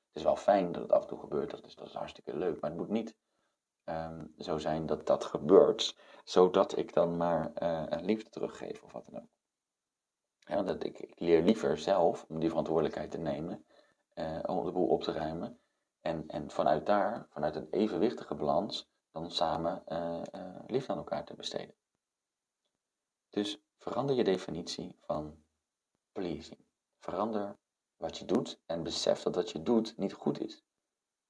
Het is wel fijn dat het af en toe gebeurt, dat is, dat is hartstikke leuk, maar het moet niet um, zo zijn dat dat gebeurt, zodat ik dan maar uh, liefde teruggeef of wat dan ook. Want ik, ik, leer liever zelf om die verantwoordelijkheid te nemen, uh, om de boel op te ruimen. En, en vanuit daar, vanuit een evenwichtige balans, dan samen liefde aan elkaar te besteden. Dus verander je definitie van pleasing. Verander wat je doet en besef dat wat je doet niet goed is.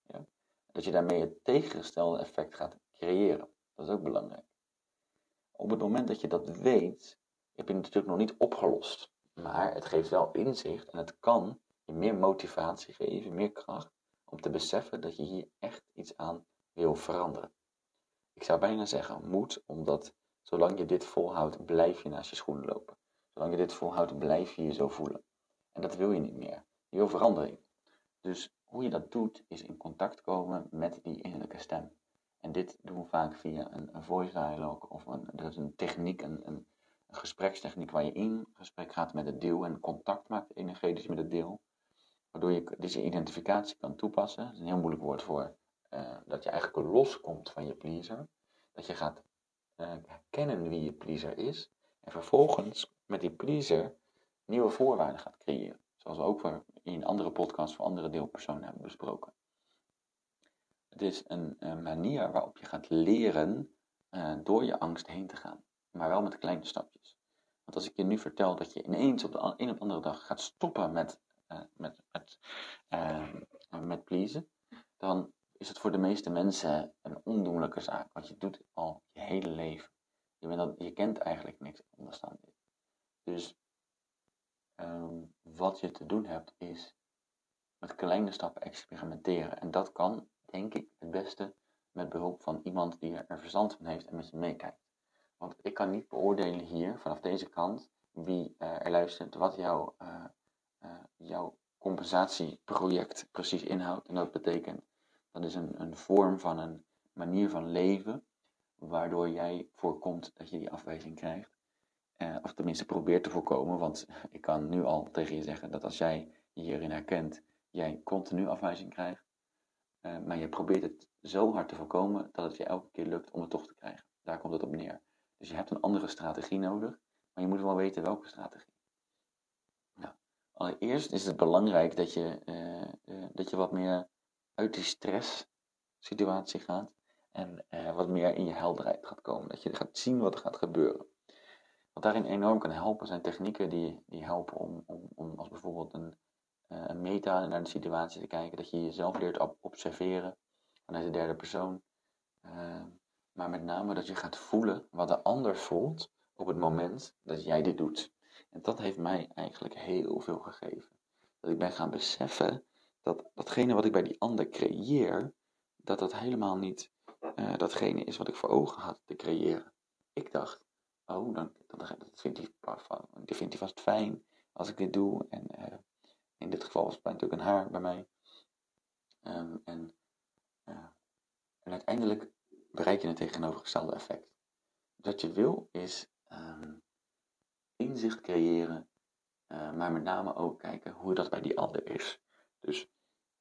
Ja? Dat je daarmee het tegengestelde effect gaat creëren. Dat is ook belangrijk. Op het moment dat je dat weet, heb je het natuurlijk nog niet opgelost. Maar het geeft wel inzicht en het kan je meer motivatie geven, meer kracht om te beseffen dat je hier echt iets aan wil veranderen. Ik zou bijna zeggen moed, omdat Zolang je dit volhoudt, blijf je naast je schoenen lopen. Zolang je dit volhoudt, blijf je je zo voelen. En dat wil je niet meer. Je wil verandering. Dus hoe je dat doet, is in contact komen met die innerlijke stem. En dit doen we vaak via een, voice dialogue of een, dat is een techniek, een, een, gesprekstechniek waar je in gesprek gaat met het deel en contact maakt energetisch met het deel. Waardoor je deze identificatie kan toepassen. Dat is een heel moeilijk woord voor uh, dat je eigenlijk loskomt van je pleaser. Dat je gaat uh, herkennen wie je pleaser is. En vervolgens met die pleaser nieuwe voorwaarden gaat creëren. Zoals we ook voor, in andere podcasts voor andere deelpersonen hebben besproken. Het is een, manier waarop je gaat leren uh, door je angst heen te gaan. Maar wel met kleine stapjes. Want als ik je nu vertel dat je ineens op de een of andere dag gaat stoppen met, uh, met, met, uh, met pleasen, dan is het voor de meeste mensen een ondoenlijke zaak. Want je doet al je hele leven. Je, bent al, je kent eigenlijk niks anders dan dit. Dus um, wat je te doen hebt is met kleine stappen experimenteren. En dat kan, denk ik, het beste met behulp van iemand die er verstand van heeft en met je meekijkt. Want ik kan niet beoordelen hier, vanaf deze kant, wie uh, er luistert, wat jouw, uh, uh, jouw compensatieproject precies inhoudt. En dat betekent, dat is een, een vorm van een manier van leven, waardoor jij voorkomt dat je die afwijzing krijgt. Of tenminste probeert te voorkomen, want ik kan nu al tegen je zeggen dat als jij je hierin herkent, jij continu afwijzing krijgt. maar je probeert het zo hard te voorkomen dat het je elke keer lukt om het toch te krijgen. Daar komt het op neer. Dus je hebt een andere strategie nodig, maar je moet wel weten welke strategie. Nou, allereerst is het belangrijk dat je, uh, dat je wat meer uit die stresssituatie gaat en wat meer in je helderheid gaat komen. Dat je gaat zien wat er gaat gebeuren. Wat daarin enorm kan helpen zijn technieken die, die helpen om, om, om als bijvoorbeeld een, een meta naar de situatie te kijken. Dat je jezelf leert observeren vanuit de derde persoon. Maar met name dat je gaat voelen wat de ander voelt op het moment dat jij dit doet. En dat heeft mij eigenlijk heel veel gegeven. Dat ik ben gaan beseffen dat datgene wat ik bij die ander creëer, dat dat helemaal niet uh, datgene is wat ik voor ogen had te creëren. Ik dacht, oh, dan, dan, dat vindt hij, die vast fijn als ik dit doe. En uh, in dit geval was het natuurlijk een haar bij mij. En, uh, en uiteindelijk bereik je het tegenovergestelde effect. Wat je wil is um, inzicht creëren, uh, maar met name ook kijken hoe dat bij die ander is. Dus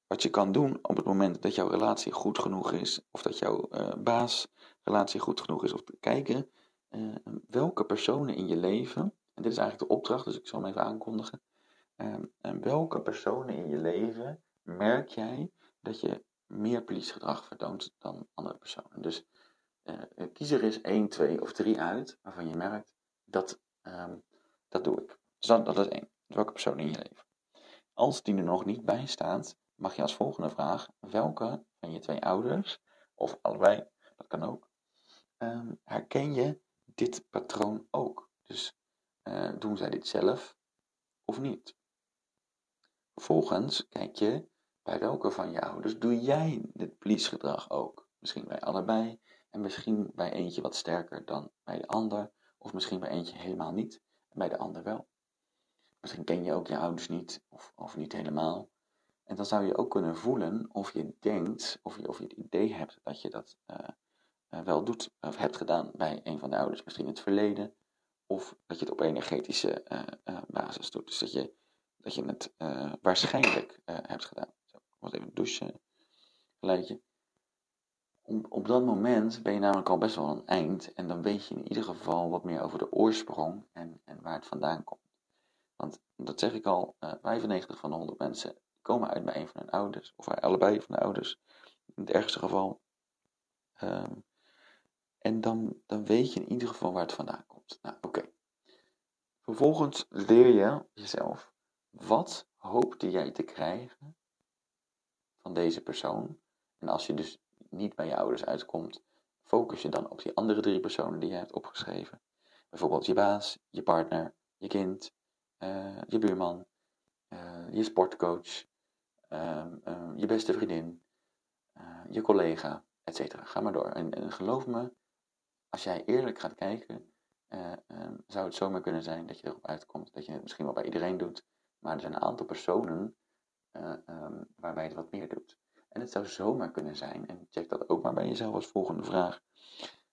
wat je kan doen op het moment dat jouw relatie goed genoeg is, of dat jouw baasrelatie goed genoeg is, of te kijken uh, welke personen in je leven, en dit is eigenlijk de opdracht, dus ik zal hem even aankondigen, en welke personen in je leven merk jij dat je meer gedrag vertoont dan andere personen. Dus uh, kies er eens 1, 2 of 3 uit waarvan je merkt dat, um, dat doe ik. Dus dat, dat is één. Welke persoon in je leven? Als die er nog niet bij staat, mag je als volgende vraag: welke van je twee ouders, of allebei, dat kan ook, herken je dit patroon ook? Dus uh, doen zij dit zelf of niet? Vervolgens kijk je bij welke van je ouders doe jij dit please-gedrag ook? Misschien bij allebei, en misschien bij eentje wat sterker dan bij de ander, of misschien bij eentje helemaal niet en bij de ander wel. Misschien ken je ook je ouders niet, of, of niet helemaal. En dan zou je ook kunnen voelen of je denkt, of je, of je het idee hebt dat je dat uh, wel doet, of hebt gedaan bij een van de ouders. Misschien in het verleden, of dat je het op energetische uh, basis doet. Dus dat je dat je het waarschijnlijk hebt gedaan. Zo, moet even douchen, geluidje. Op, op dat moment ben je namelijk al best wel een eind en dan weet je in ieder geval wat meer over de oorsprong en, en waar het vandaan komt. Want dat zeg ik al, uh, 95 van de 100 mensen komen uit bij een van hun ouders, of allebei van de ouders, in het ergste geval. Um, en dan, dan weet je in ieder geval waar het vandaan komt. Nou, oké. Vervolgens leer je jezelf wat hoopte jij te krijgen van deze persoon? En als je dus niet bij je ouders uitkomt, focus je dan op die andere drie personen die je hebt opgeschreven. Bijvoorbeeld je baas, je partner, je kind, uh, je buurman, uh, je sportcoach, uh, je beste vriendin, eh, je collega, etc. Ga maar door. En, en, geloof me, als jij eerlijk gaat kijken, ehm, zou het zomaar kunnen zijn dat je erop uitkomt dat je het misschien wel bij iedereen doet, maar er zijn een aantal personen uh, um, waarbij het wat meer doet. En het zou zomaar kunnen zijn, en check dat ook maar bij jezelf als volgende vraag,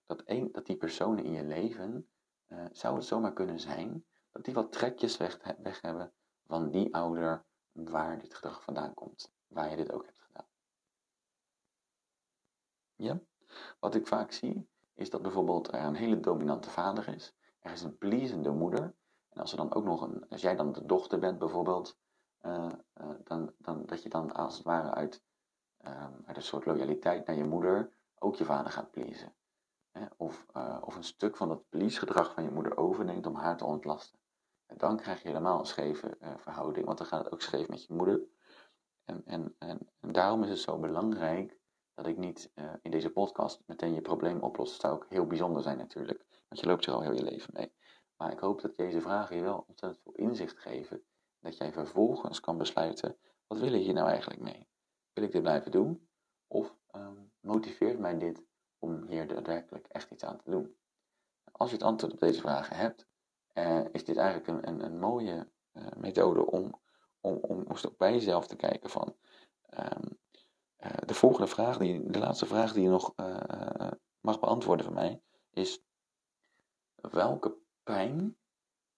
dat, een, dat die personen in je leven, uh, zou het zomaar kunnen zijn, dat die wat trekjes weg hebben van die ouder waar dit gedrag vandaan komt, waar je dit ook hebt gedaan. Ja? Wat ik vaak zie, is dat bijvoorbeeld er een hele dominante vader is. Er is een pleasende moeder. En als, er dan ook nog een, als jij dan de dochter bent bijvoorbeeld, uh, uh, dan, dan, dat je dan als het ware uit, um, uit een soort loyaliteit naar je moeder ook je vader gaat pleasen. Of, uh, of een stuk van dat please-gedrag van je moeder overneemt om haar te ontlasten. En dan krijg je helemaal een scheve verhouding, want dan gaat het ook scheef met je moeder. En, en, en, en daarom is het zo belangrijk dat ik niet uh, in deze podcast meteen je probleem oplos. Zou ook heel bijzonder zijn natuurlijk, want je loopt er al heel je leven mee. Maar ik hoop dat deze vragen je wel ontzettend veel inzicht geven. Dat jij vervolgens kan besluiten, wat wil ik hier nou eigenlijk mee? Wil ik dit blijven doen? Of um, motiveert mij dit om hier daadwerkelijk echt iets aan te doen? Als je het antwoord op deze vragen hebt, uh, is dit eigenlijk een, een, mooie uh, methode om, om, om, om bij jezelf te kijken van... Um, uh, de volgende vraag, die, de laatste vraag die je nog uh, mag beantwoorden van mij, is: welke pijn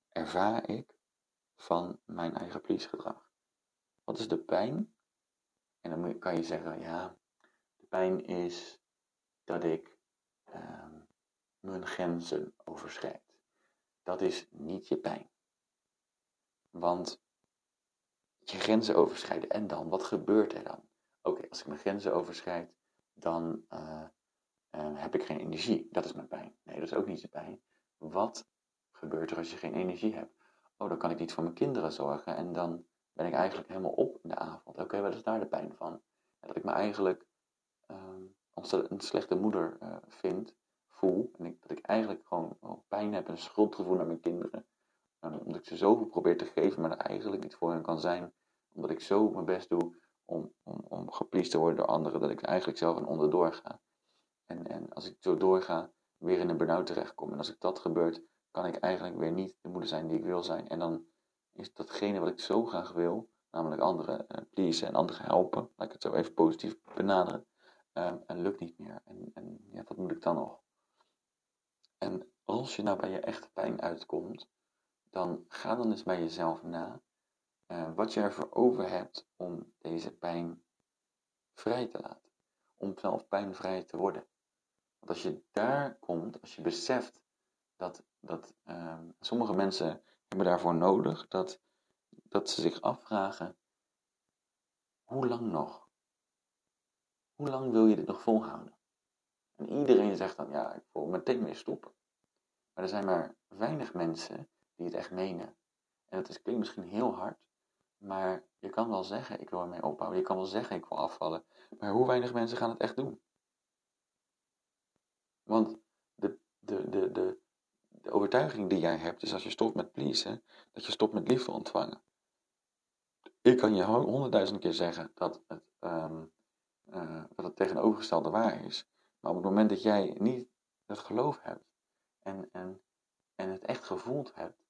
ervaar ik van mijn eigen please-gedrag? Wat is de pijn? En dan kan je zeggen: ja, de pijn is dat ik uh, mijn grenzen overschrijd. Dat is niet je pijn. Want je grenzen overschrijden en dan, wat gebeurt er dan? Oké, als ik mijn grenzen overschrijd, dan uh, uh, heb ik geen energie. Dat is mijn pijn. Nee, dat is ook niet je pijn. Wat gebeurt er als je geen energie hebt? Oh, dan kan ik niet voor mijn kinderen zorgen en dan ben ik eigenlijk helemaal op in de avond. Oké, wat is daar de pijn van? dat ik me eigenlijk uh, een slechte moeder uh, vind, voel. En ik, dat ik eigenlijk gewoon pijn heb en schuldgevoel naar mijn kinderen. omdat ik ze zoveel probeer te geven, maar er eigenlijk niet voor hen kan zijn. Omdat ik zo mijn best doe om, om, om gepleased te worden door anderen, dat ik eigenlijk zelf een onderdoor ga. En, en als ik zo doorga, weer in een burn-out terechtkom. En als ik dat gebeurt, kan ik eigenlijk weer niet de moeder zijn die ik wil zijn. En dan is datgene wat ik zo graag wil, namelijk anderen uh, pleasen en anderen helpen, laat ik het zo even positief benaderen, uh, en lukt niet meer. En, en ja, wat moet ik dan nog? En als je nou bij je echte pijn uitkomt, dan ga dan eens bij jezelf na uh, wat je ervoor over hebt om deze pijn vrij te laten. Om zelf pijnvrij te worden. Want als je daar komt, als je beseft dat, dat uh, sommige mensen hebben daarvoor nodig, dat, dat ze zich afvragen, hoe lang nog? Hoe lang wil je dit nog volhouden? En iedereen zegt dan, ja, ik wil meteen mee stoppen. Maar er zijn maar weinig mensen die het echt menen. En dat is, klinkt misschien heel hard, maar je kan wel zeggen, ik wil ermee ophouden. Je kan wel zeggen, ik wil afvallen. Maar hoe weinig mensen gaan het echt doen? Want de, de, de, de, de overtuiging die jij hebt, is als je stopt met pleasen, dat je stopt met liefde ontvangen. Ik kan je honderdduizend keer zeggen dat het, um, uh, dat het tegenovergestelde waar is. Maar op het moment dat jij niet het geloof hebt en, en, en het echt gevoeld hebt,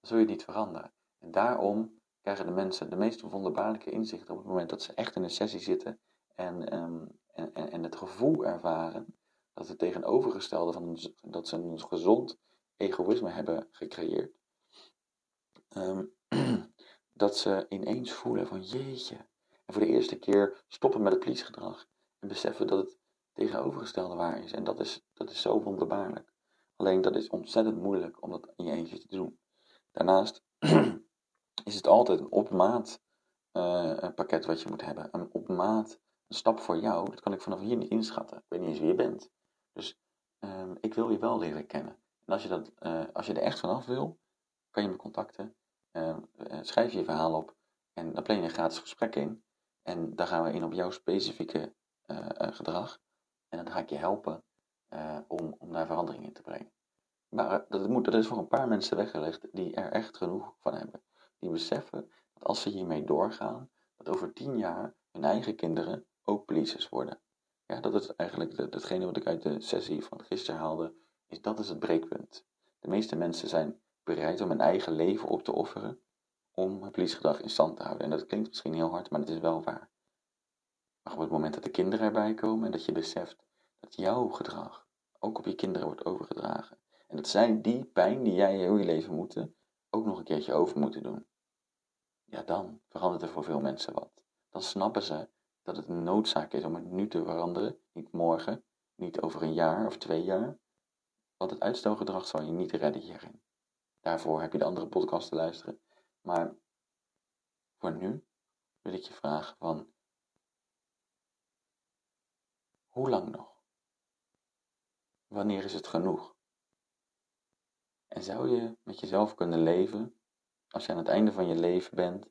zul je het niet veranderen. En daarom krijgen de mensen de meest wonderbaarlijke inzichten op het moment dat ze echt in een sessie zitten en, um, en, en, het gevoel ervaren dat het tegenovergestelde van dat ze een gezond egoïsme hebben gecreëerd. Um, dat ze ineens voelen van jeetje. En voor de eerste keer stoppen met het please-gedrag. En beseffen dat het tegenovergestelde waar is. En dat is, dat is zo wonderbaarlijk. Alleen dat is ontzettend moeilijk om dat in je eentje te doen. Daarnaast is het altijd een op maat uh, pakket wat je moet hebben. Een op maat, een stap voor jou, dat kan ik vanaf hier niet inschatten. Ik weet niet eens wie je bent. Dus um, ik wil je wel leren kennen. En als je, dat, uh, als je er echt vanaf wil, kan je me contacten. Uh, schrijf je verhaal op en dan plan je een gratis gesprek in. En dan gaan we in op jouw specifieke gedrag. En dan ga ik je helpen om, om daar verandering in te brengen. Maar dat, moet, dat is voor een paar mensen weggelegd die er echt genoeg van hebben die beseffen dat als ze hiermee doorgaan, dat over tien jaar hun eigen kinderen ook pleasers worden. Ja, dat is eigenlijk datgene wat ik uit de sessie van gisteren haalde, is dat is het breekpunt. De meeste mensen zijn bereid om hun eigen leven op te offeren om het pleasegedrag in stand te houden. En dat klinkt misschien heel hard, maar het is wel waar. Maar op het moment dat de kinderen erbij komen en dat je beseft dat jouw gedrag ook op je kinderen wordt overgedragen. En dat zij die pijn die jij heel je leven moeten, ook nog een keertje over moeten doen ja, dan verandert er voor veel mensen wat. Dan snappen ze dat het een noodzaak is om het nu te veranderen, niet morgen, niet over een jaar of twee jaar, Want het uitstelgedrag zal je niet redden hierin. Daarvoor heb je de andere podcast te luisteren. Maar voor nu wil ik je vragen van hoe lang nog? Wanneer is het genoeg? En zou je met jezelf kunnen leven als je aan het einde van je leven bent,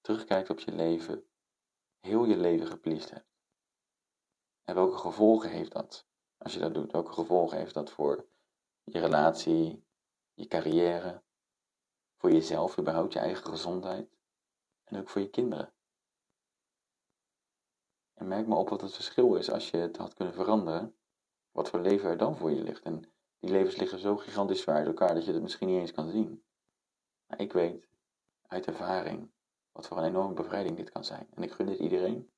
terugkijkt op je leven, heel je leven gepleased hebt? En welke gevolgen heeft dat als je dat doet? Welke gevolgen heeft dat voor je relatie, je carrière, voor jezelf, überhaupt je eigen gezondheid en ook voor je kinderen? En merk maar op wat het verschil is als je het had kunnen veranderen, wat voor leven er dan voor je ligt. En die levens liggen zo gigantisch zwaar uit elkaar dat je het misschien niet eens kan zien. Ik weet uit ervaring wat voor een enorme bevrijding dit kan zijn. En ik gun dit iedereen.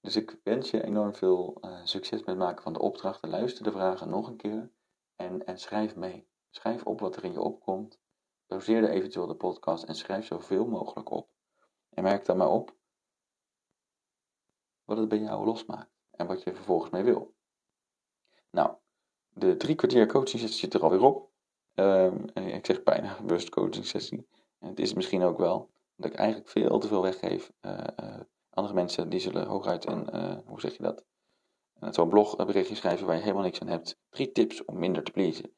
Dus ik wens je enorm veel uh, succes met het maken van de opdrachten. Luister de vragen nog een keer en, en schrijf mee. Schrijf op wat er in je opkomt. Doseer de eventueel de podcast en schrijf zoveel mogelijk op. En merk dan maar op wat het bij jou losmaakt en wat je vervolgens mee wil. Nou, de drie kwartier coaching zit er alweer op. Um, ik zeg bijna bewust coaching sessie. En het is misschien ook wel dat ik eigenlijk veel te veel weggeef. Uh, uh, andere mensen die zullen hooguit een, uh, hoe zeg je dat? Zo'n blogberichtje schrijven waar je helemaal niks aan hebt. Drie tips om minder te pleasen.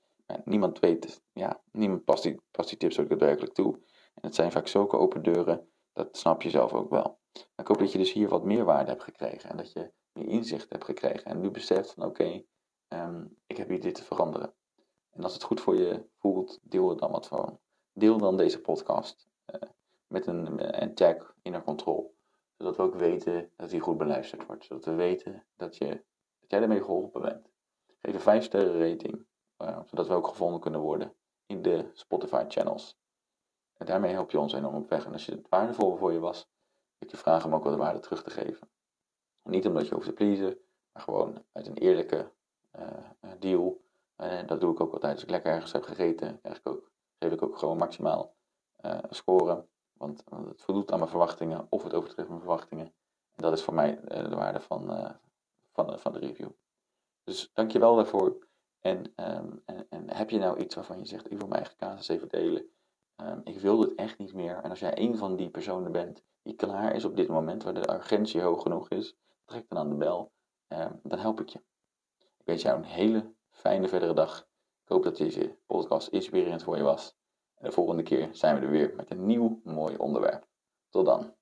niemand weet, ja, niemand past die, past die tips ook daadwerkelijk toe. En het zijn vaak zulke open deuren, dat snap je zelf ook wel. Ik hoop dat je dus hier wat meer waarde hebt gekregen en dat je meer inzicht hebt gekregen en nu beseft van oké, ehm, ik heb hier dit te veranderen. En als het goed voor je voelt, deel er dan wat van. Deel dan deze podcast uh, met een, een tag inner control, zodat we ook weten dat die goed beluisterd wordt, zodat we weten dat, je, dat jij ermee geholpen bent. Geef een 5 sterren rating, uh, zodat we ook gevonden kunnen worden in de Spotify channels. En daarmee help je ons enorm op weg. En als je het waardevol voor je was, ik je vragen om ook wat waarde terug te geven. Niet omdat je hoeft te pleasen, maar gewoon uit een eerlijke uh, deal. En dat doe ik ook altijd als ik lekker ergens heb gegeten. Eigenlijk ook, geef ik ook gewoon maximaal uh, scoren. Want, het voldoet aan mijn verwachtingen of het overtreft mijn verwachtingen. En dat is voor mij uh, de waarde van, van, van de review. Dus dankjewel daarvoor. En, um, en, en, heb je nou iets waarvan je zegt, ik wil mijn eigen casus even delen. Um, ik wil dit echt niet meer. En als jij een van die personen bent die klaar is op dit moment, waar de urgentie hoog genoeg is, trek dan aan de bel. Uh, dan help ik je. Ik wens jou een hele fijne verdere dag. Ik hoop dat deze podcast inspirerend voor je was. En de volgende keer zijn we er weer met een nieuw mooi onderwerp. Tot dan.